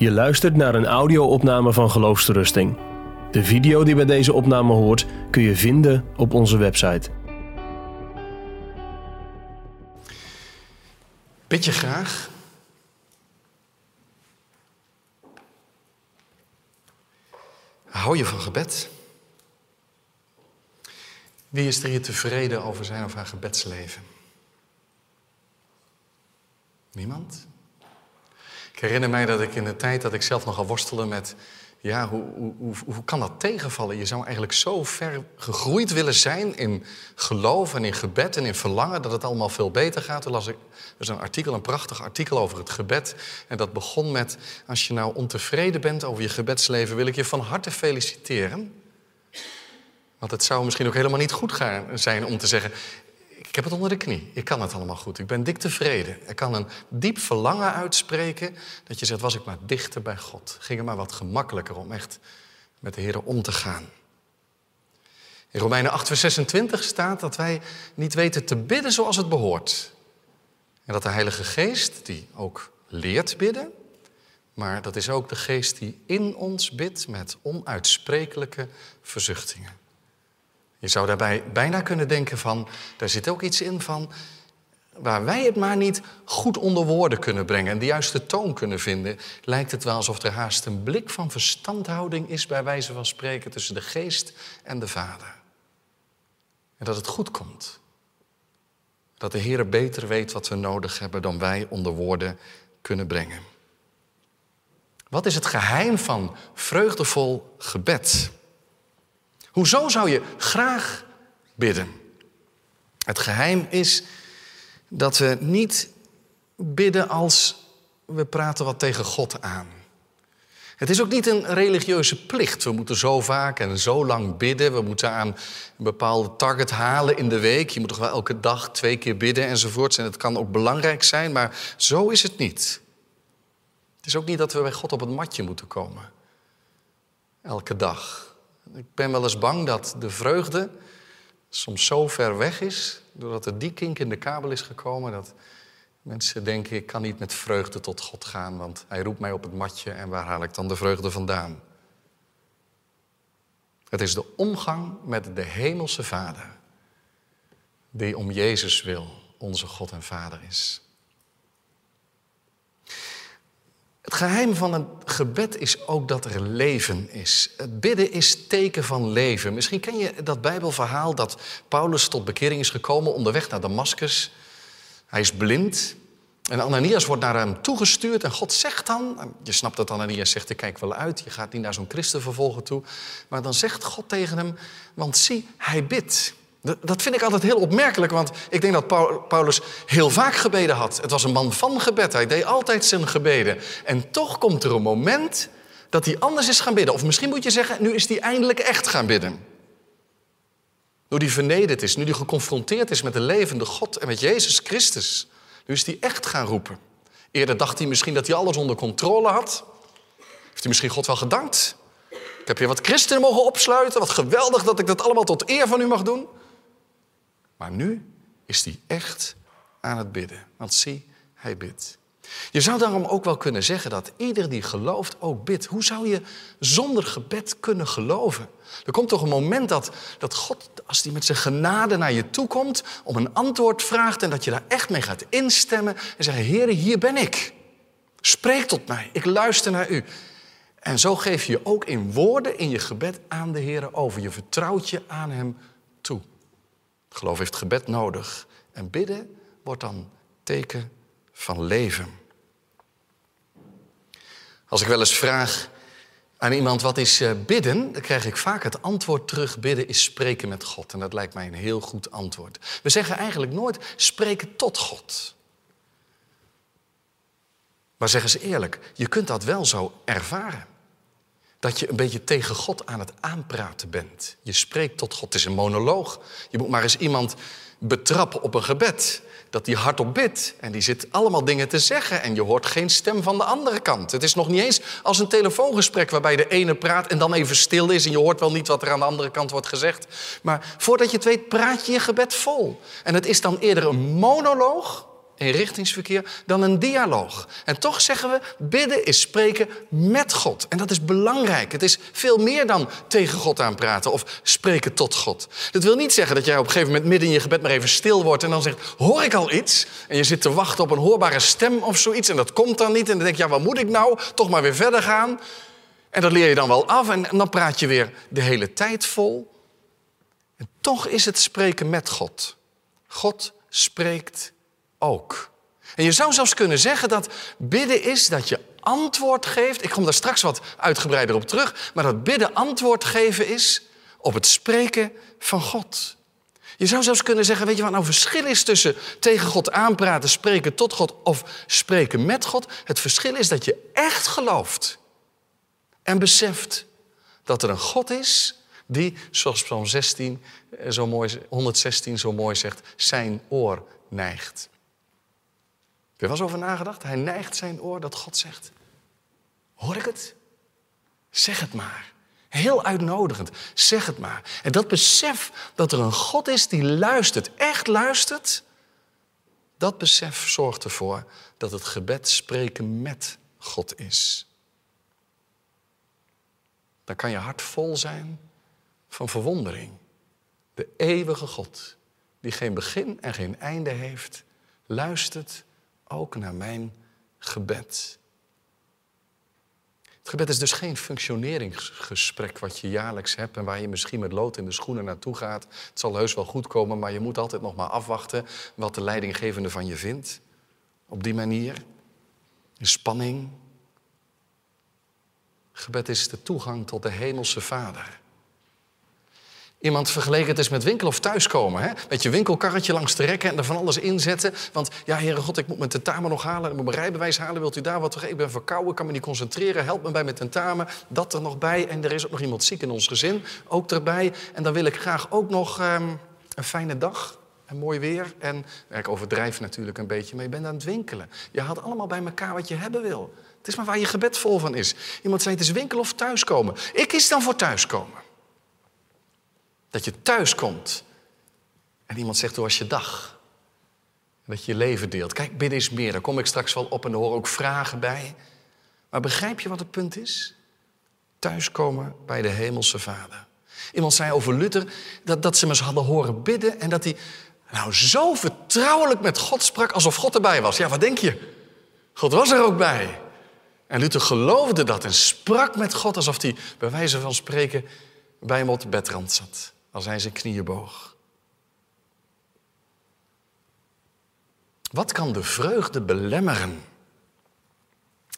Je luistert naar een audio-opname van Geloofsterusting. De video die bij deze opname hoort kun je vinden op onze website. Bid je graag? Hou je van gebed? Wie is er hier tevreden over zijn of haar gebedsleven? Niemand? Ik herinner mij dat ik in de tijd dat ik zelf nogal worstelde met... ja, hoe, hoe, hoe, kan dat tegenvallen? Je zou eigenlijk zo ver gegroeid willen zijn in geloof en in gebed en in verlangen... dat het allemaal veel beter gaat. Toen las ik dus een artikel, een prachtig artikel over het gebed. En dat begon met, als je nou ontevreden bent over je gebedsleven... wil ik je van harte feliciteren. Want het zou misschien ook helemaal niet goed gaan zijn om te zeggen... Ik heb het onder de knie. Ik kan het allemaal goed. Ik ben dik tevreden. Ik kan een diep verlangen uitspreken dat je zegt, was ik maar dichter bij God. Ging het maar wat gemakkelijker om echt met de Heer om te gaan. In Romeinen 8, vers 26 staat dat wij niet weten te bidden zoals het behoort. En dat de Heilige Geest, die ook leert bidden, maar dat is ook de Geest die in ons bidt met onuitsprekelijke verzuchtingen. Je zou daarbij bijna kunnen denken van, daar zit ook iets in van, waar wij het maar niet goed onder woorden kunnen brengen en de juiste toon kunnen vinden, lijkt het wel alsof er haast een blik van verstandhouding is bij wijze van spreken tussen de geest en de vader. En dat het goed komt. Dat de Heer beter weet wat we nodig hebben dan wij onder woorden kunnen brengen. Wat is het geheim van vreugdevol gebed? Hoezo zou je graag bidden? Het geheim is dat we niet bidden als we praten wat tegen God aan. Het is ook niet een religieuze plicht. We moeten zo vaak en zo lang bidden. We moeten aan een bepaalde target halen in de week. Je moet toch wel elke dag twee keer bidden enzovoorts. En het kan ook belangrijk zijn, maar zo is het niet. Het is ook niet dat we bij God op het matje moeten komen. Elke dag. Ik ben wel eens bang dat de vreugde soms zo ver weg is, doordat er die kink in de kabel is gekomen, dat mensen denken, ik kan niet met vreugde tot God gaan, want hij roept mij op het matje en waar haal ik dan de vreugde vandaan? Het is de omgang met de hemelse Vader, die om Jezus wil onze God en Vader is. Het geheim van een gebed is ook dat er leven is. Het bidden is teken van leven. Misschien ken je dat Bijbelverhaal dat Paulus tot bekering is gekomen onderweg naar Damascus. Hij is blind en Ananias wordt naar hem toegestuurd en God zegt dan, je snapt dat Ananias zegt, ik kijk wel uit, je gaat niet naar zo'n christenvervolger toe, maar dan zegt God tegen hem, want zie, hij bidt. Dat vind ik altijd heel opmerkelijk, want ik denk dat Paulus heel vaak gebeden had. Het was een man van gebed, hij deed altijd zijn gebeden. En toch komt er een moment dat hij anders is gaan bidden. Of misschien moet je zeggen, nu is hij eindelijk echt gaan bidden. Nu hij vernederd is, nu hij geconfronteerd is met de levende God en met Jezus Christus. Nu is hij echt gaan roepen. Eerder dacht hij misschien dat hij alles onder controle had. Heeft hij misschien God wel gedankt? Ik heb je wat christenen mogen opsluiten. Wat geweldig dat ik dat allemaal tot eer van u mag doen. Maar nu is hij echt aan het bidden. Want zie, hij bidt. Je zou daarom ook wel kunnen zeggen dat ieder die gelooft ook bidt. Hoe zou je zonder gebed kunnen geloven? Er komt toch een moment dat, dat God, als hij met zijn genade naar je toe komt, om een antwoord vraagt en dat je daar echt mee gaat instemmen en zeggen, Heer, hier ben ik. Spreek tot mij, ik luister naar u. En zo geef je je ook in woorden in je gebed aan de Heer over. Je vertrouwt je aan Hem toe. Geloof heeft gebed nodig. En bidden wordt dan teken van leven. Als ik wel eens vraag aan iemand wat is eh, bidden, dan krijg ik vaak het antwoord terug: bidden is spreken met God. En dat lijkt mij een heel goed antwoord. We zeggen eigenlijk nooit spreken tot God. Maar zeggen ze eerlijk, je kunt dat wel zo ervaren dat je een beetje tegen God aan het aanpraten bent. Je spreekt tot God. Het is een monoloog. Je moet maar eens iemand betrappen op een gebed. Dat die hardop bidt. En die zit allemaal dingen te zeggen. En je hoort geen stem van de andere kant. Het is nog niet eens als een telefoongesprek waarbij de ene praat en dan even stil is. En je hoort wel niet wat er aan de andere kant wordt gezegd. Maar voordat je het weet, praat je je gebed vol. En het is dan eerder een monoloog eenrichtingsverkeer dan een dialoog. En toch zeggen we, bidden is spreken met God. En dat is belangrijk. Het is veel meer dan tegen God aanpraten of spreken tot God. Dat wil niet zeggen dat jij op een gegeven moment midden in je gebed maar even stil wordt en dan zegt, hoor ik al iets? En je zit te wachten op een hoorbare stem of zoiets en dat komt dan niet. En dan denk je, ja, wat moet ik nou? Toch maar weer verder gaan. En dat leer je dan wel af en dan praat je weer de hele tijd vol. En toch is het spreken met God. God spreekt ook. En je zou zelfs kunnen zeggen dat bidden is dat je antwoord geeft. Ik kom daar straks wat uitgebreider op terug. Maar dat bidden antwoord geven is op het spreken van God. Je zou zelfs kunnen zeggen, weet je wat nou verschil is tussen tegen God aanpraten, spreken tot God of spreken met God? Het verschil is dat je echt gelooft en beseft dat er een God is die, zoals Psalm 16, eh, zo mooi, 116 zo mooi zegt, zijn oor neigt. Heb je wel over nagedacht? Hij neigt zijn oor dat God zegt, hoor ik het? Zeg het maar. Heel uitnodigend, zeg het maar. En dat besef dat er een God is die luistert, echt luistert, dat besef zorgt ervoor dat het gebed spreken met God is. Dan kan je hart vol zijn van verwondering. De eeuwige God, die geen begin en geen einde heeft, luistert ook naar mijn gebed. Het gebed is dus geen functioneringsgesprek wat je jaarlijks hebt en waar je misschien met lood in de schoenen naartoe gaat. Het zal heus wel goed komen, maar je moet altijd nog maar afwachten wat de leidinggevende van je vindt. Op die manier, in spanning. Gebed is de toegang tot de Hemelse Vader. Iemand vergeleken het is met winkel of thuiskomen. Hè? Met je winkelkarretje langs de rekken en er van alles inzetten. Want ja, Heere God, ik moet mijn tentamen nog halen. Moet mijn rijbewijs halen. Wilt u daar wat Ik ben verkouden, kan me niet concentreren. Help me bij mijn tentamen. Dat er nog bij. En er is ook nog iemand ziek in ons gezin. Ook erbij. En dan wil ik graag ook nog ehm, een fijne dag. En mooi weer. En ik overdrijf natuurlijk een beetje, maar je bent aan het winkelen. Je haalt allemaal bij elkaar wat je hebben wil. Het is maar waar je gebed vol van is. Iemand zei, het is winkel of thuiskomen. Ik kies dan voor thuiskomen. Dat je thuis komt en iemand zegt, hoe was je dag? dat je je leven deelt. Kijk, bidden is meer. Daar kom ik straks wel op en er horen ook vragen bij. Maar begrijp je wat het punt is? Thuiskomen bij de Hemelse Vader. Iemand zei over Luther dat, dat ze me hadden horen bidden en dat hij nou zo vertrouwelijk met God sprak alsof God erbij was. Ja, wat denk je? God was er ook bij. En Luther geloofde dat en sprak met God alsof hij bij wijze van spreken bij hem op de bedrand zat als hij zijn knieën boog. Wat kan de vreugde belemmeren?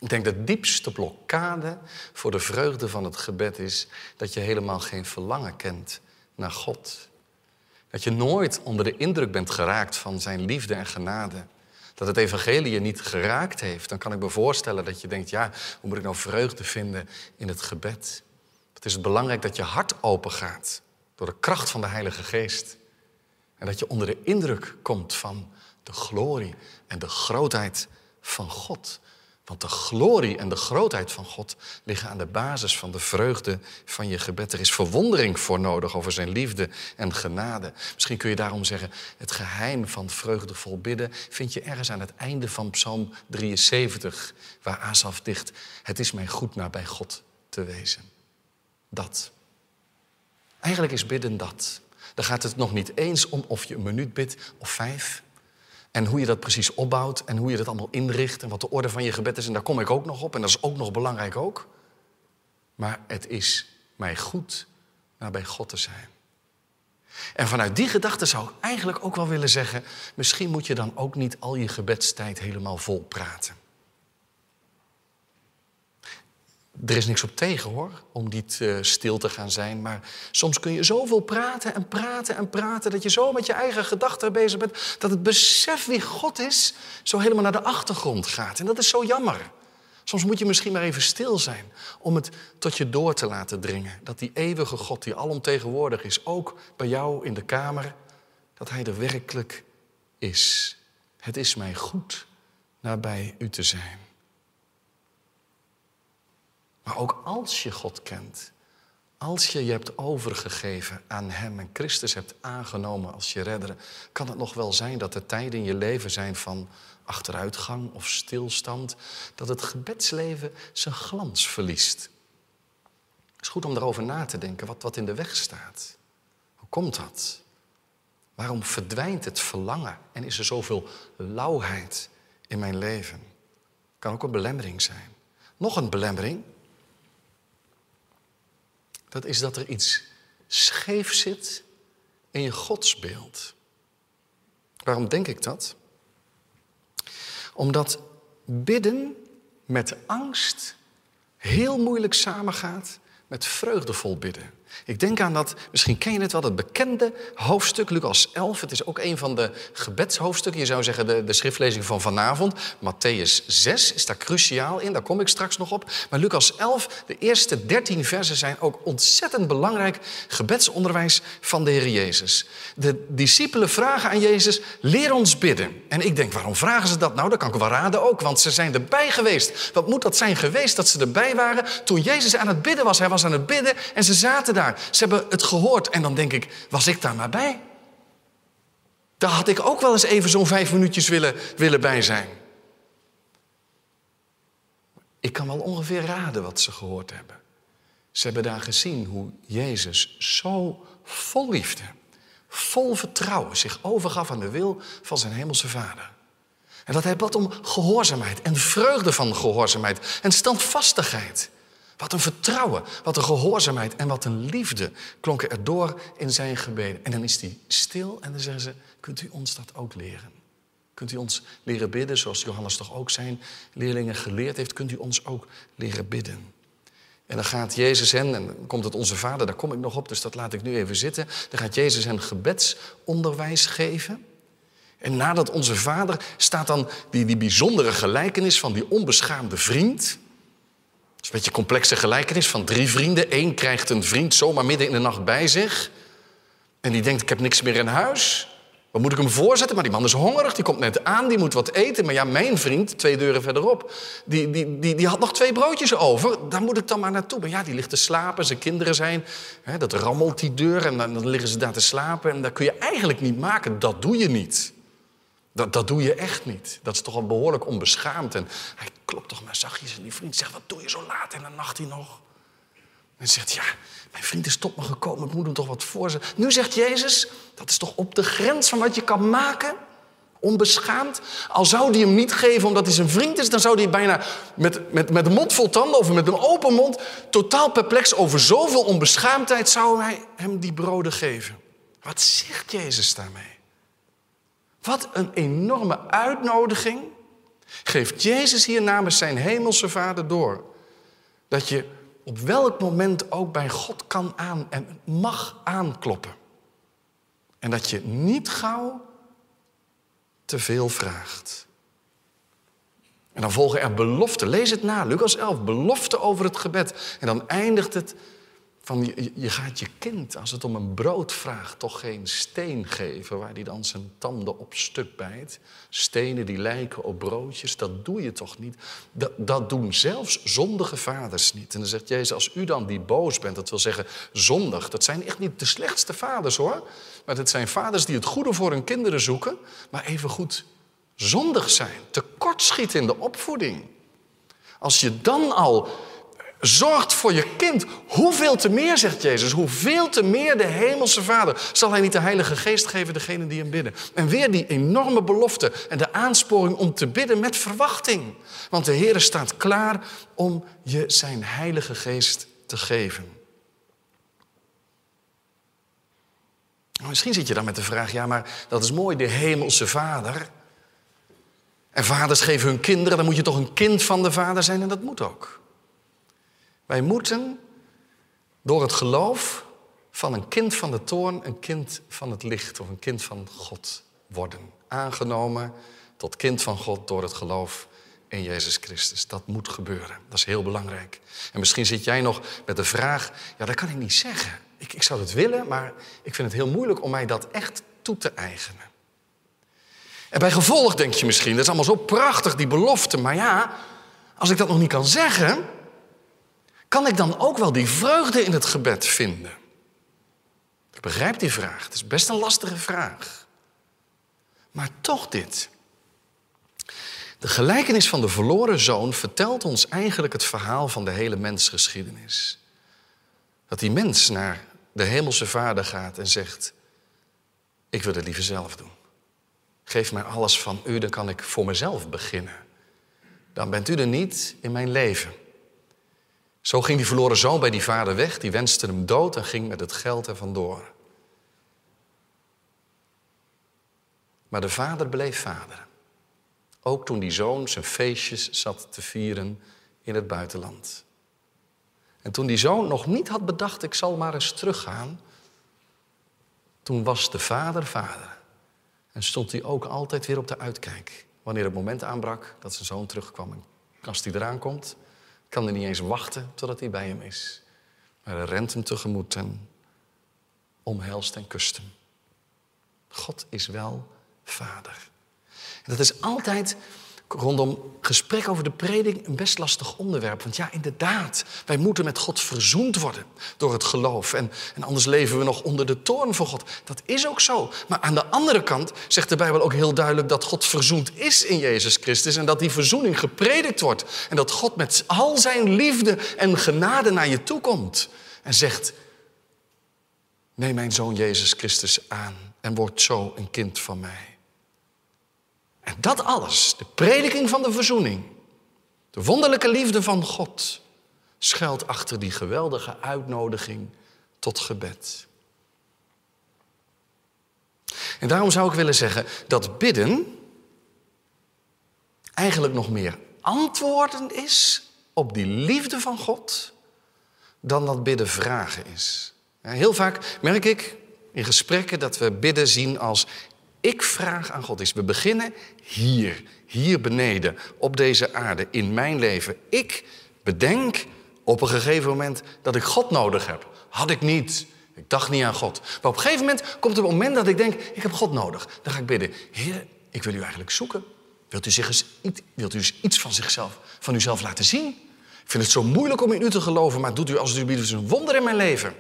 Ik denk de diepste blokkade voor de vreugde van het gebed is dat je helemaal geen verlangen kent naar God. Dat je nooit onder de indruk bent geraakt van zijn liefde en genade. Dat het evangelie je niet geraakt heeft. Dan kan ik me voorstellen dat je denkt, ja, hoe moet ik nou vreugde vinden in het gebed? Het is belangrijk dat je hart open gaat door de kracht van de Heilige Geest. En dat je onder de indruk komt van de glorie en de grootheid van God. Want de glorie en de grootheid van God liggen aan de basis van de vreugde van je gebed. Er is verwondering voor nodig over zijn liefde en genade. Misschien kun je daarom zeggen, het geheim van vreugdevol bidden vind je ergens aan het einde van Psalm 73, waar Asaf dicht, het is mij goed naar bij God te wezen. Dat. Eigenlijk is bidden dat. Dan gaat het nog niet eens om of je een minuut bidt of vijf. En hoe je dat precies opbouwt en hoe je dat allemaal inricht en wat de orde van je gebed is. En daar kom ik ook nog op en dat is ook nog belangrijk ook. Maar het is mij goed naar bij God te zijn. En vanuit die gedachte zou ik eigenlijk ook wel willen zeggen: misschien moet je dan ook niet al je gebedstijd helemaal vol praten. Er is niks op tegen hoor, om niet uh, stil te gaan zijn. Maar soms kun je zoveel praten en praten en praten... dat je zo met je eigen gedachten bezig bent... dat het besef wie God is zo helemaal naar de achtergrond gaat. En dat is zo jammer. Soms moet je misschien maar even stil zijn om het tot je door te laten dringen. Dat die eeuwige God die alomtegenwoordig is, ook bij jou in de kamer... dat Hij er werkelijk is. Het is mij goed nabij u te zijn. Maar ook als je God kent, als je je hebt overgegeven aan Hem en Christus hebt aangenomen als je redder, kan het nog wel zijn dat er tijden in je leven zijn van achteruitgang of stilstand, dat het gebedsleven zijn glans verliest. Het is goed om erover na te denken wat, wat in de weg staat. Hoe komt dat? Waarom verdwijnt het verlangen en is er zoveel lauwheid in mijn leven? Kan ook een belemmering zijn. Nog een belemmering. Dat is dat er iets scheef zit in je godsbeeld. Waarom denk ik dat? Omdat bidden met angst heel moeilijk samengaat met vreugdevol bidden. Ik denk aan dat, misschien ken je het wel, dat bekende hoofdstuk, Lucas 11. Het is ook een van de gebedshoofdstukken. Je zou zeggen de, de schriftlezing van vanavond. Matthäus 6 is daar cruciaal in, daar kom ik straks nog op. Maar Lucas 11, de eerste 13 versen zijn ook ontzettend belangrijk gebedsonderwijs van de Heer Jezus. De discipelen vragen aan Jezus, leer ons bidden. En ik denk, waarom vragen ze dat? Nou, dat kan ik wel raden ook, want ze zijn erbij geweest. Wat moet dat zijn geweest dat ze erbij waren toen Jezus aan het bidden was? Hij was aan het bidden en ze zaten daar. Ze hebben het gehoord en dan denk ik, was ik daar maar bij? Daar had ik ook wel eens even zo'n vijf minuutjes willen, willen bij zijn. Ik kan wel ongeveer raden wat ze gehoord hebben. Ze hebben daar gezien hoe Jezus zo vol liefde, vol vertrouwen zich overgaf aan de wil van zijn hemelse Vader. En dat hij bad om gehoorzaamheid en vreugde van gehoorzaamheid en standvastigheid. Wat een vertrouwen, wat een gehoorzaamheid en wat een liefde klonken er door in zijn gebeden. En dan is hij stil en dan zeggen ze, kunt u ons dat ook leren? Kunt u ons leren bidden, zoals Johannes toch ook zijn leerlingen geleerd heeft, kunt u ons ook leren bidden? En dan gaat Jezus hen, en dan komt het onze vader, daar kom ik nog op, dus dat laat ik nu even zitten. Dan gaat Jezus hen gebedsonderwijs geven. En nadat onze vader staat dan die, die bijzondere gelijkenis van die onbeschaamde vriend is een beetje complexe gelijkenis van drie vrienden. Eén krijgt een vriend zomaar midden in de nacht bij zich. En die denkt, ik heb niks meer in huis. Wat moet ik hem voorzetten? Maar die man is hongerig, die komt net aan, die moet wat eten. Maar ja, mijn vriend, twee deuren verderop, die, die, die, die had nog twee broodjes over. Daar moet ik dan maar naartoe. Maar ja, die ligt te slapen, zijn kinderen zijn. Hè, dat rammelt die deur en dan, dan liggen ze daar te slapen. En dat kun je eigenlijk niet maken, dat doe je niet. Dat, dat doe je echt niet. Dat is toch al behoorlijk onbeschaamd. En klopt toch maar zachtjes. En die vriend zegt, wat doe je zo laat in de nacht hier nog? En zegt, ja, mijn vriend is tot me gekomen. Ik moet hem toch wat voor Nu zegt Jezus, dat is toch op de grens van wat je kan maken? Onbeschaamd. Al zou hij hem niet geven omdat hij zijn vriend is... dan zou hij bijna met, met, met een mond vol tanden of met een open mond... totaal perplex over zoveel onbeschaamdheid... zou hij hem die broden geven. Wat zegt Jezus daarmee? Wat een enorme uitnodiging geeft Jezus hier namens zijn hemelse Vader door. Dat je op welk moment ook bij God kan aan en mag aankloppen. En dat je niet gauw te veel vraagt. En dan volgen er beloften. Lees het na, Lucas 11, beloften over het gebed. En dan eindigt het van je, je, gaat je kind, als het om een brood vraagt, toch geen steen geven waar hij dan zijn tanden op stuk bijt. Stenen die lijken op broodjes, dat doe je toch niet? Dat, dat doen zelfs zondige vaders niet. En dan zegt Jezus, als u dan die boos bent, dat wil zeggen zondig. Dat zijn echt niet de slechtste vaders hoor. Maar het zijn vaders die het goede voor hun kinderen zoeken, maar even goed zondig zijn. Tekortschieten in de opvoeding. Als je dan al zorgt voor je kind. Hoeveel te meer, zegt Jezus, hoeveel te meer de hemelse Vader zal hij niet de Heilige Geest geven degene die hem bidden. En weer die enorme belofte en de aansporing om te bidden met verwachting. Want de Heer staat klaar om je zijn Heilige Geest te geven. Misschien zit je dan met de vraag, ja maar dat is mooi, de hemelse Vader. En vaders geven hun kinderen, dan moet je toch een kind van de Vader zijn en dat moet ook. Wij moeten door het geloof van een kind van de toorn een kind van het licht of een kind van God worden. Aangenomen tot kind van God door het geloof in Jezus Christus. Dat moet gebeuren. Dat is heel belangrijk. En misschien zit jij nog met de vraag: ja, dat kan ik niet zeggen. Ik, ik zou het willen, maar ik vind het heel moeilijk om mij dat echt toe te eigenen. En bij gevolg denk je misschien, dat is allemaal zo prachtig, die belofte. Maar ja, als ik dat nog niet kan zeggen, kan ik dan ook wel die vreugde in het gebed vinden? Ik begrijp die vraag. Het is best een lastige vraag. Maar toch dit. De gelijkenis van de verloren zoon vertelt ons eigenlijk het verhaal van de hele mensgeschiedenis. Dat die mens naar de hemelse vader gaat en zegt: Ik wil het liever zelf doen. Geef mij alles van u, dan kan ik voor mezelf beginnen. Dan bent u er niet in mijn leven. Zo ging die verloren zoon bij die vader weg, die wenste hem dood en ging met het geld er vandoor. Maar de vader bleef vader. Ook toen die zoon zijn feestjes zat te vieren in het buitenland. En toen die zoon nog niet had bedacht, ik zal maar eens teruggaan, toen was de vader vader. En stond hij ook altijd weer op de uitkijk. Wanneer het moment aanbrak dat zijn zoon terugkwam. En als hij eraan komt, kan hij niet eens wachten totdat hij bij hem is. Maar hij rent hem tegemoet en omhelst en kust hem. God is wel vader. En dat is altijd rondom gesprek over de preding een best lastig onderwerp. Want ja, inderdaad, wij moeten met God verzoend worden door het geloof. En, en anders leven we nog onder de toorn van God. Dat is ook zo. Maar aan de andere kant zegt de Bijbel ook heel duidelijk dat God verzoend is in Jezus Christus. En dat die verzoening gepredikt wordt. En dat God met al zijn liefde en genade naar je toe komt. En zegt, neem mijn zoon Jezus Christus aan en word zo een kind van mij. En dat alles, de prediking van de verzoening, de wonderlijke liefde van God, schuilt achter die geweldige uitnodiging tot gebed. En daarom zou ik willen zeggen dat bidden eigenlijk nog meer antwoorden is op die liefde van God dan dat bidden vragen is. Heel vaak merk ik in gesprekken dat we bidden zien als ik vraag aan God is, we beginnen hier, hier beneden, op deze aarde, in mijn leven. Ik bedenk op een gegeven moment dat ik God nodig heb. Had ik niet. Ik dacht niet aan God. Maar op een gegeven moment komt een moment dat ik denk, ik heb God nodig. Dan ga ik bidden, Heer, ik wil u eigenlijk zoeken. Wilt u, zich eens, wilt u eens iets van zichzelf, van uzelf laten zien? Ik vind het zo moeilijk om in u te geloven, maar doet u als biedt een wonder in mijn leven.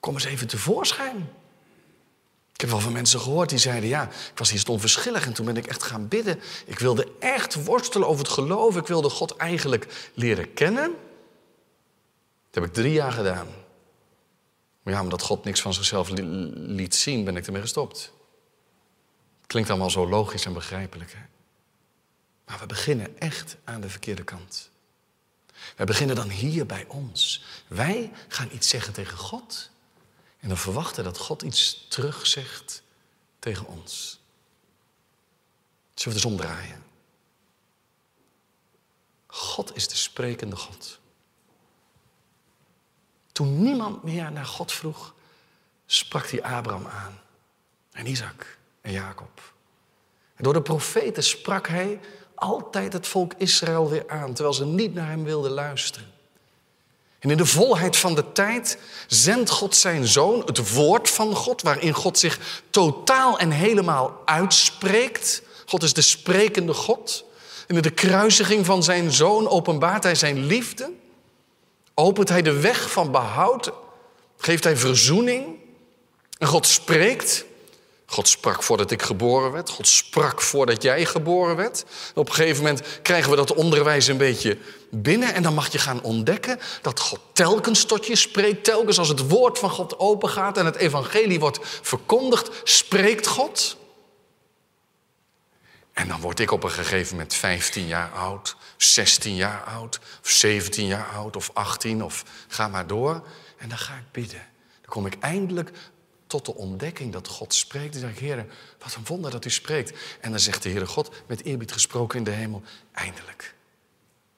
Kom eens even tevoorschijn. Ik heb wel van mensen gehoord die zeiden: Ja, ik was eerst onverschillig en toen ben ik echt gaan bidden. Ik wilde echt worstelen over het geloof. Ik wilde God eigenlijk leren kennen. Dat heb ik drie jaar gedaan. Maar ja, omdat God niks van zichzelf liet zien, ben ik ermee gestopt. Klinkt allemaal zo logisch en begrijpelijk. Hè? Maar we beginnen echt aan de verkeerde kant. We beginnen dan hier bij ons. Wij gaan iets zeggen tegen God. En dan verwachten dat God iets terugzegt tegen ons. Zullen we het omdraaien? God is de sprekende God. Toen niemand meer naar God vroeg, sprak hij Abraham aan. En Isaac en Jacob. En door de profeten sprak hij altijd het volk Israël weer aan, terwijl ze niet naar hem wilden luisteren. En in de volheid van de tijd zendt God zijn zoon, het woord van God, waarin God zich totaal en helemaal uitspreekt. God is de sprekende God. En in de kruisiging van zijn zoon openbaart hij zijn liefde. Opent hij de weg van behoud. Geeft hij verzoening. En God spreekt. God sprak voordat ik geboren werd. God sprak voordat jij geboren werd. op een gegeven moment krijgen we dat onderwijs een beetje binnen. En dan mag je gaan ontdekken dat God telkens tot je spreekt. Telkens als het woord van God opengaat en het evangelie wordt verkondigd, spreekt God. En dan word ik op een gegeven moment 15 jaar oud, 16 jaar oud, of 17 jaar oud, of 18, of ga maar door. En dan ga ik bidden. Dan kom ik eindelijk tot de ontdekking dat God spreekt. Dan zeg ik, Heer, wat een wonder dat u spreekt. En dan zegt de Heere God, met eerbied gesproken in de hemel, eindelijk.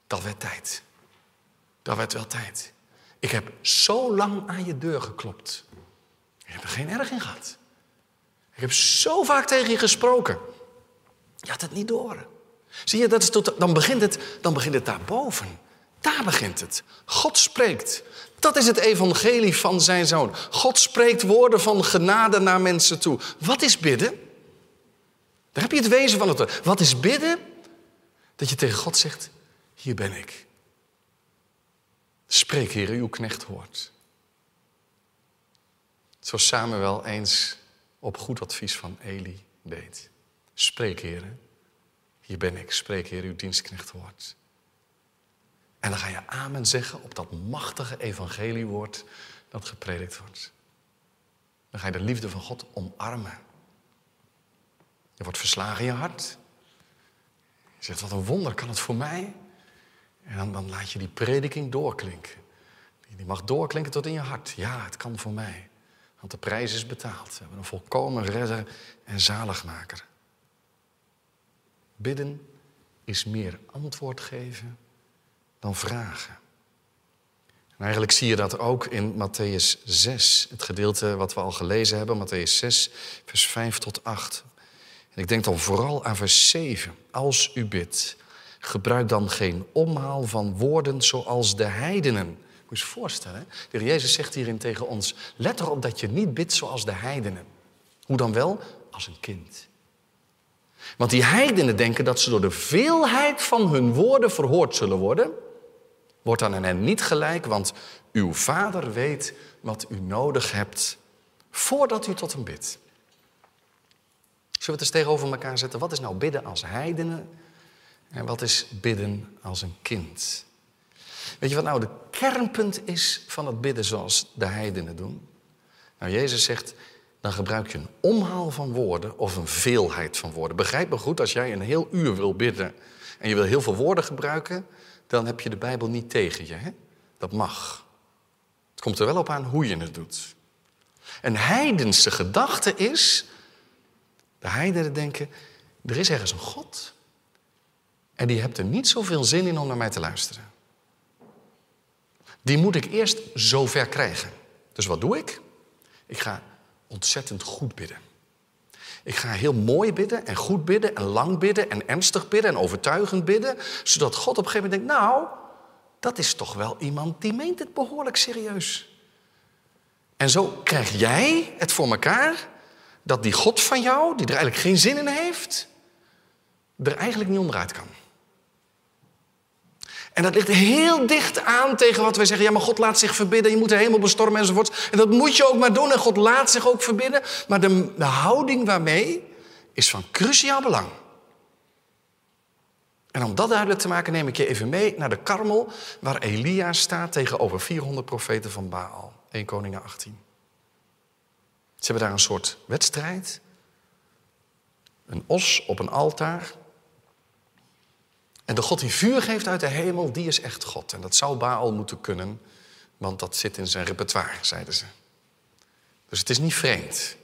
Dat werd tijd. Dat werd wel tijd. Ik heb zo lang aan je deur geklopt. Ik heb er geen erg in gehad. Ik heb zo vaak tegen je gesproken. Je had het niet door. Zie je, dat is tot, dan, begint het, dan begint het daarboven. Daar begint het. God spreekt. Dat is het evangelie van zijn zoon. God spreekt woorden van genade naar mensen toe. Wat is bidden? Daar heb je het wezen van het. Wat is bidden? Dat je tegen God zegt: Hier ben ik. Spreek, Heer, uw knecht hoort. Zo Samuel eens op goed advies van Eli deed. Spreek, Heer, hier ben ik, spreek Heer, uw dienstknecht hoort. En dan ga je amen zeggen op dat machtige evangeliewoord dat gepredikt wordt. Dan ga je de liefde van God omarmen. Je wordt verslagen in je hart. Je zegt, wat een wonder, kan het voor mij? En dan, dan laat je die prediking doorklinken. Die mag doorklinken tot in je hart. Ja, het kan voor mij. Want de prijs is betaald. We hebben een volkomen redder en zaligmaker. Bidden is meer antwoord geven dan vragen. En eigenlijk zie je dat ook in Matthäus 6, het gedeelte wat we al gelezen hebben, Matthäus 6, vers 5 tot 8. En ik denk dan vooral aan vers 7. Als u bidt, gebruik dan geen omhaal van woorden zoals de heidenen. Moet je je voorstellen, de heer Jezus zegt hierin tegen ons, let erop dat je niet bidt zoals de heidenen. Hoe dan wel? Als een kind. Want die heidenen denken dat ze door de veelheid van hun woorden verhoord zullen worden. Wordt dan aan hen niet gelijk, want uw vader weet wat u nodig hebt voordat u tot hem bidt. Zullen we het eens tegenover elkaar zetten? Wat is nou bidden als heidenen en wat is bidden als een kind? Weet je wat nou de kernpunt is van het bidden zoals de heidenen doen? Nou, Jezus zegt, dan gebruik je een omhaal van woorden of een veelheid van woorden. Begrijp me goed, als jij een heel uur wil bidden en je wil heel veel woorden gebruiken, dan heb je de Bijbel niet tegen je. Hè? Dat mag. Het komt er wel op aan hoe je het doet. Een heidense gedachte is, de heidenen denken, er is ergens een God en die hebt er niet zoveel zin in om naar mij te luisteren. Die moet ik eerst zover krijgen. Dus wat doe ik? Ik ga ontzettend goed bidden. Ik ga heel mooi bidden en goed bidden en lang bidden en ernstig bidden en overtuigend bidden, zodat God op een gegeven moment denkt, nou, dat is toch wel iemand die meent het behoorlijk serieus. En zo krijg jij het voor elkaar dat die God van jou, die er eigenlijk geen zin in heeft, er eigenlijk niet onderuit kan. En dat ligt heel dicht aan tegen wat wij zeggen. Ja, maar God laat zich verbidden. Je moet de hemel bestormen enzovoort. En dat moet je ook maar doen. En God laat zich ook verbidden. Maar de, de houding waarmee is van cruciaal belang. En om dat duidelijk te maken neem ik je even mee naar de Karmel... waar Elia staat tegenover 400 profeten van Baal. 1 Koningen 18. Ze hebben daar een soort wedstrijd. Een os op een altaar. En de God die vuur geeft uit de hemel, die is echt God. En dat zou Baal moeten kunnen, want dat zit in zijn repertoire, zeiden ze. Dus het is niet vreemd.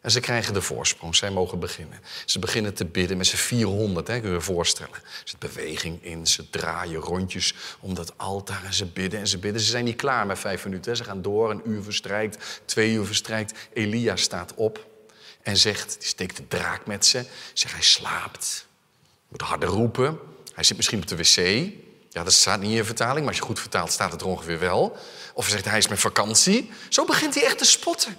En ze krijgen de voorsprong, zij mogen beginnen. Ze beginnen te bidden met z'n 400, hè, kun je je voorstellen. Er zit beweging in, ze draaien rondjes om dat altaar en ze bidden en ze bidden. Ze zijn niet klaar met vijf minuten, hè. ze gaan door, een uur verstrijkt, twee uur verstrijkt. Elia staat op en zegt, die steekt de draak met ze. Zegt, hij slaapt, moet harder roepen. Hij zit misschien op de wc. Ja, dat staat niet in je vertaling, maar als je goed vertaalt staat het er ongeveer wel. Of hij zegt hij is met vakantie. Zo begint hij echt te spotten.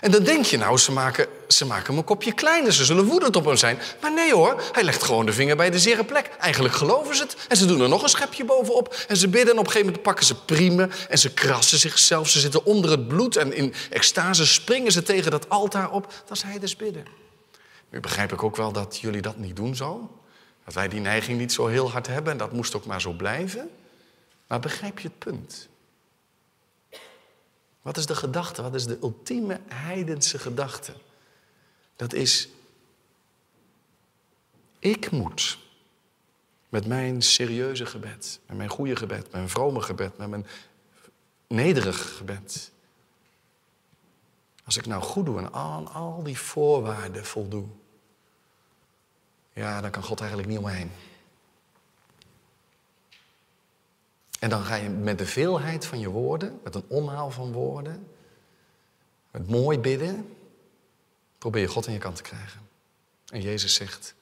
En dan denk je nou, ze maken, ze maken hem een kopje kleiner. Ze zullen woedend op hem zijn. Maar nee hoor, hij legt gewoon de vinger bij de zere plek. Eigenlijk geloven ze het. En ze doen er nog een schepje bovenop. En ze bidden en op een gegeven moment pakken ze priemen. En ze krassen zichzelf. Ze zitten onder het bloed. En in extase springen ze tegen dat altaar op. Dat is hij dus bidden. Nu begrijp ik ook wel dat jullie dat niet doen zo. Dat wij die neiging niet zo heel hard hebben en dat moest ook maar zo blijven. Maar begrijp je het punt? Wat is de gedachte? Wat is de ultieme heidense gedachte? Dat is, ik moet met mijn serieuze gebed, met mijn goede gebed, met mijn vrome gebed, met mijn nederig gebed. Als ik nou goed doe en aan al die voorwaarden voldoe, ja, dan kan God eigenlijk niet omheen. En dan ga je met de veelheid van je woorden, met een omhaal van woorden, met mooi bidden, probeer je God aan je kant te krijgen. En Jezus zegt,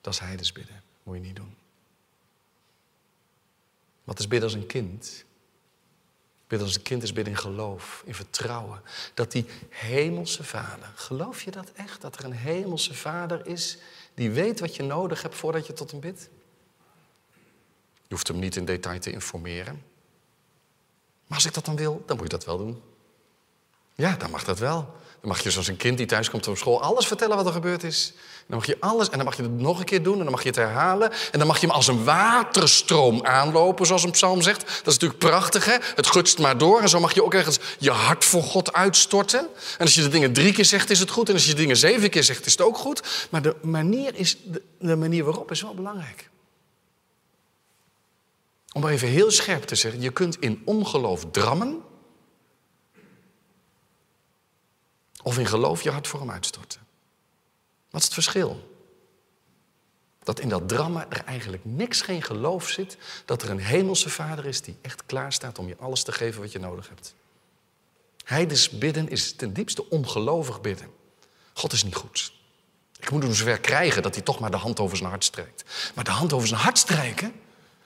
dat is heidens bidden, moet je niet doen. Wat is bidden als een kind? Bidden als een kind is bidden in geloof, in vertrouwen. Dat die hemelse vader, geloof je dat echt? Dat er een hemelse vader is die weet wat je nodig hebt voordat je tot hem bidt? Je hoeft hem niet in detail te informeren. Maar als ik dat dan wil, dan moet je dat wel doen. Ja, dan mag dat wel. Dan mag je zoals een kind die thuis komt van school alles vertellen wat er gebeurd is. Dan mag je alles, en dan mag je het nog een keer doen, en dan mag je het herhalen. En dan mag je hem als een waterstroom aanlopen, zoals een psalm zegt. Dat is natuurlijk prachtig, hè? Het gutst maar door. En zo mag je ook ergens je hart voor God uitstorten. En als je de dingen drie keer zegt, is het goed. En als je de dingen zeven keer zegt, is het ook goed. Maar de manier, is, de, de manier waarop is wel belangrijk. Om maar even heel scherp te zeggen, je kunt in ongeloof drammen. Of in geloof je hart voor hem uitstorten. Wat is het verschil? Dat in dat drama er eigenlijk niks geen geloof zit. Dat er een hemelse vader is die echt klaar staat om je alles te geven wat je nodig hebt. Heidens bidden is ten diepste ongelovig bidden. God is niet goed. Ik moet hem zover krijgen dat hij toch maar de hand over zijn hart strijkt. Maar de hand over zijn hart strijken,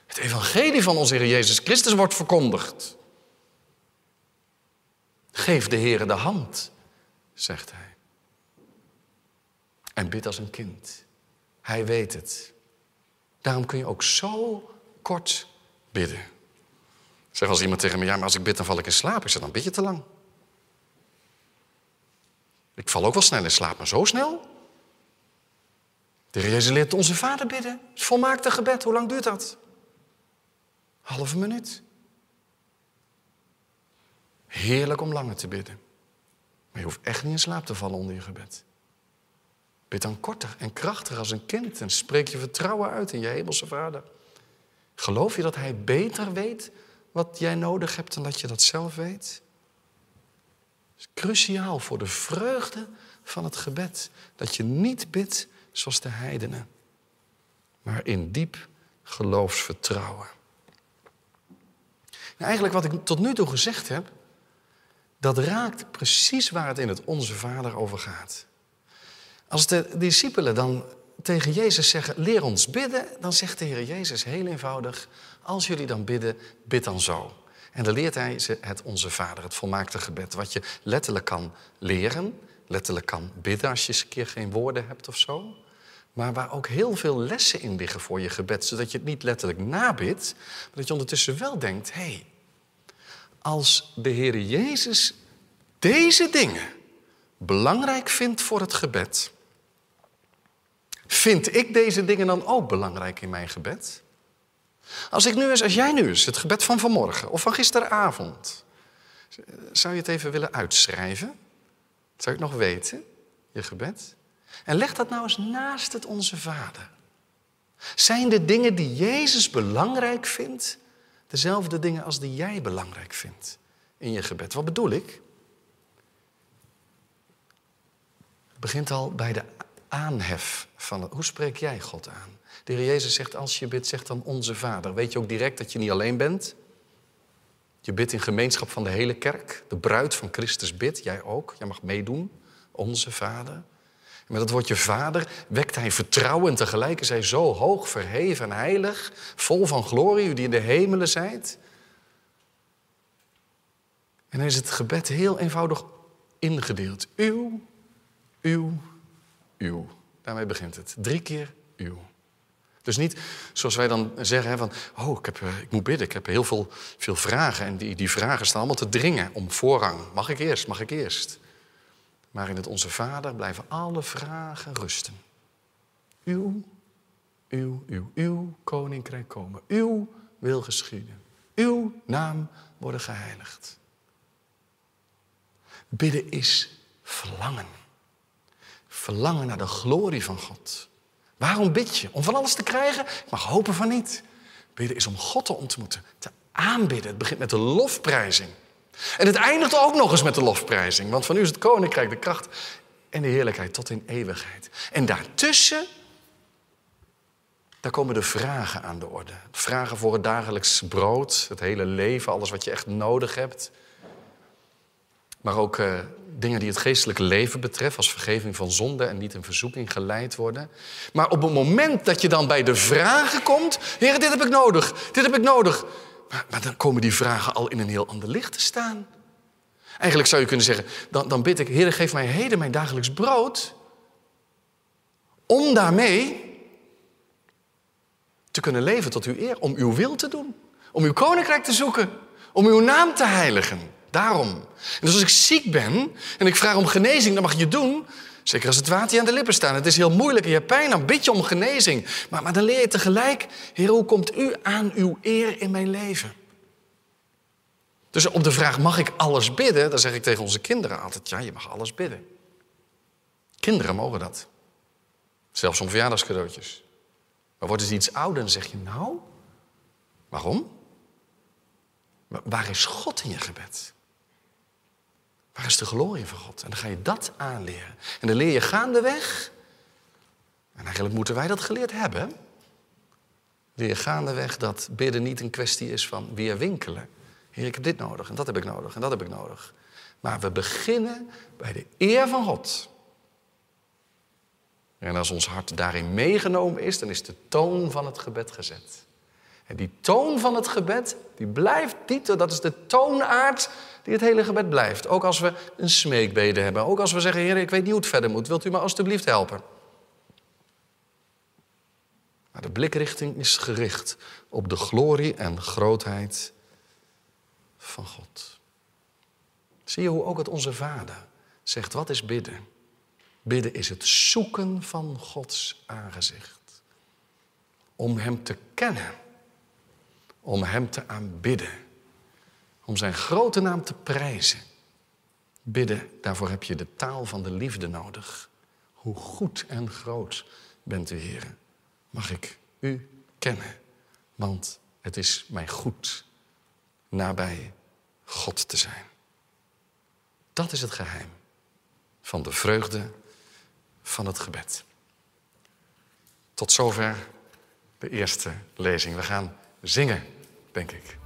het evangelie van onze Heer Jezus Christus wordt verkondigd. Geef de Heer de hand, zegt hij. En bid als een kind. Hij weet het. Daarom kun je ook zo kort bidden. Zeg als iemand tegen me, ja, maar als ik bid dan val ik in slaap. Ik zeg, dan bid je te lang. Ik val ook wel snel in slaap, maar zo snel? De Jezus leert onze Vader bidden. Het volmaakte gebed, hoe lang duurt dat? Halve minuut. Heerlijk om langer te bidden. Maar je hoeft echt niet in slaap te vallen onder je gebed. Bid dan korter en krachtiger als een kind en spreek je vertrouwen uit in je hemelse vader. Geloof je dat hij beter weet wat jij nodig hebt dan dat je dat zelf weet? Het is cruciaal voor de vreugde van het gebed. Dat je niet bidt zoals de heidenen, maar in diep geloofsvertrouwen. Nou, eigenlijk wat ik tot nu toe gezegd heb, dat raakt precies waar het in het Onze Vader over gaat. Als de discipelen dan tegen Jezus zeggen, leer ons bidden, dan zegt de Heer Jezus heel eenvoudig, als jullie dan bidden, bid dan zo. En dan leert hij ze het Onze Vader, het volmaakte gebed, wat je letterlijk kan leren, letterlijk kan bidden als je eens een keer geen woorden hebt of zo. Maar waar ook heel veel lessen in liggen voor je gebed, zodat je het niet letterlijk nabidt, maar dat je ondertussen wel denkt, hé, hey, als de Heer Jezus deze dingen belangrijk vindt voor het gebed, vind ik deze dingen dan ook belangrijk in mijn gebed? Als ik nu eens, als jij nu eens het gebed van vanmorgen of van gisteravond, zou je het even willen uitschrijven? Zou je het nog weten, je gebed? En leg dat nou eens naast het Onze Vader. Zijn de dingen die Jezus belangrijk vindt, dezelfde dingen als die jij belangrijk vindt in je gebed? Wat bedoel ik? Het begint al bij de aanhef van het. Hoe spreek jij God aan? De Heer Jezus zegt, als je bidt, zeg dan onze Vader. Weet je ook direct dat je niet alleen bent? Je bidt in gemeenschap van de hele kerk. De bruid van Christus bidt, jij ook. Jij mag meedoen. Onze Vader. Met dat woordje vader wekt hij vertrouwen en tegelijk is hij zo hoog, verheven en heilig, vol van glorie, u die in de hemelen zijt. En dan is het gebed heel eenvoudig ingedeeld. Uw, uw, uw. Daarmee begint het. Drie keer uw. Dus niet zoals wij dan zeggen van, oh, ik, heb, ik moet bidden, ik heb heel veel, veel vragen. En die, die vragen staan allemaal te dringen om voorrang. Mag ik eerst, mag ik eerst? Maar in het Onze Vader blijven alle vragen rusten. Uw, uw, uw, uw koninkrijk komen. Uw wil geschieden. Uw naam worden geheiligd. Bidden is verlangen. Verlangen naar de glorie van God. Waarom bid je? Om van alles te krijgen? Ik mag hopen van niet. Bidden is om God te ontmoeten, te aanbidden. Het begint met de lofprijzing. En het eindigt ook nog eens met de lofprijzing. Want van u is het koninkrijk, de kracht en de heerlijkheid tot in eeuwigheid. En daartussen, daar komen de vragen aan de orde. Vragen voor het dagelijks brood, het hele leven, alles wat je echt nodig hebt. Maar ook uh, dingen die het geestelijke leven betreffen, als vergeving van zonde en niet in verzoeking geleid worden. Maar op het moment dat je dan bij de vragen komt, Heer, dit heb ik nodig, dit heb ik nodig. Maar, dan komen die vragen al in een heel ander licht te staan. Eigenlijk zou je kunnen zeggen, dan, dan bid ik, Heer, geef mij heden mijn dagelijks brood. Om daarmee te kunnen leven tot uw eer, om uw wil te doen. Om uw koninkrijk te zoeken, om uw naam te heiligen. Daarom. En dus als ik ziek ben en ik vraag om genezing, dan mag je doen. Zeker als het water aan de lippen staat. Het is heel moeilijk en je hebt pijn, dan bid je om genezing. Maar, maar dan leer je tegelijk, Heer, hoe komt u aan uw eer in mijn leven? Dus op de vraag, mag ik alles bidden? Dan zeg ik tegen onze kinderen altijd, ja, je mag alles bidden. Kinderen mogen dat. Zelfs om verjaardagscadeautjes. Maar wordt het iets ouder, dan zeg je, nou, waarom? Waar is God in je gebed? Waar is de glorie van God? En dan ga je dat aanleren. En dan leer je gaandeweg. En eigenlijk moeten wij dat geleerd hebben. Leer je gaandeweg dat bidden niet een kwestie is van weer winkelen. Heer, ik heb dit nodig en dat heb ik nodig en dat heb ik nodig. Maar we beginnen bij de eer van God. En als ons hart daarin meegenomen is, dan is de toon van het gebed gezet. En die toon van het gebed, die blijft niet, dat is de toonaard die het hele gebed blijft. Ook als we een smeekbede hebben, ook als we zeggen, Heer, ik weet niet hoe het verder moet, wilt u me alstublieft helpen? Maar de blikrichting is gericht op de glorie en grootheid van God. Zie je hoe ook het onze Vader zegt, wat is bidden? Bidden is het zoeken van Gods aangezicht. Om Hem te kennen. Om Hem te aanbidden. Om Zijn grote naam te prijzen. Bidden, daarvoor heb je de taal van de liefde nodig. Hoe goed en groot bent u, Heer. Mag ik u kennen, want het is mij goed nabij God te zijn. Dat is het geheim van de vreugde van het gebed. Tot zover de eerste lezing. We gaan zingen, denk ik.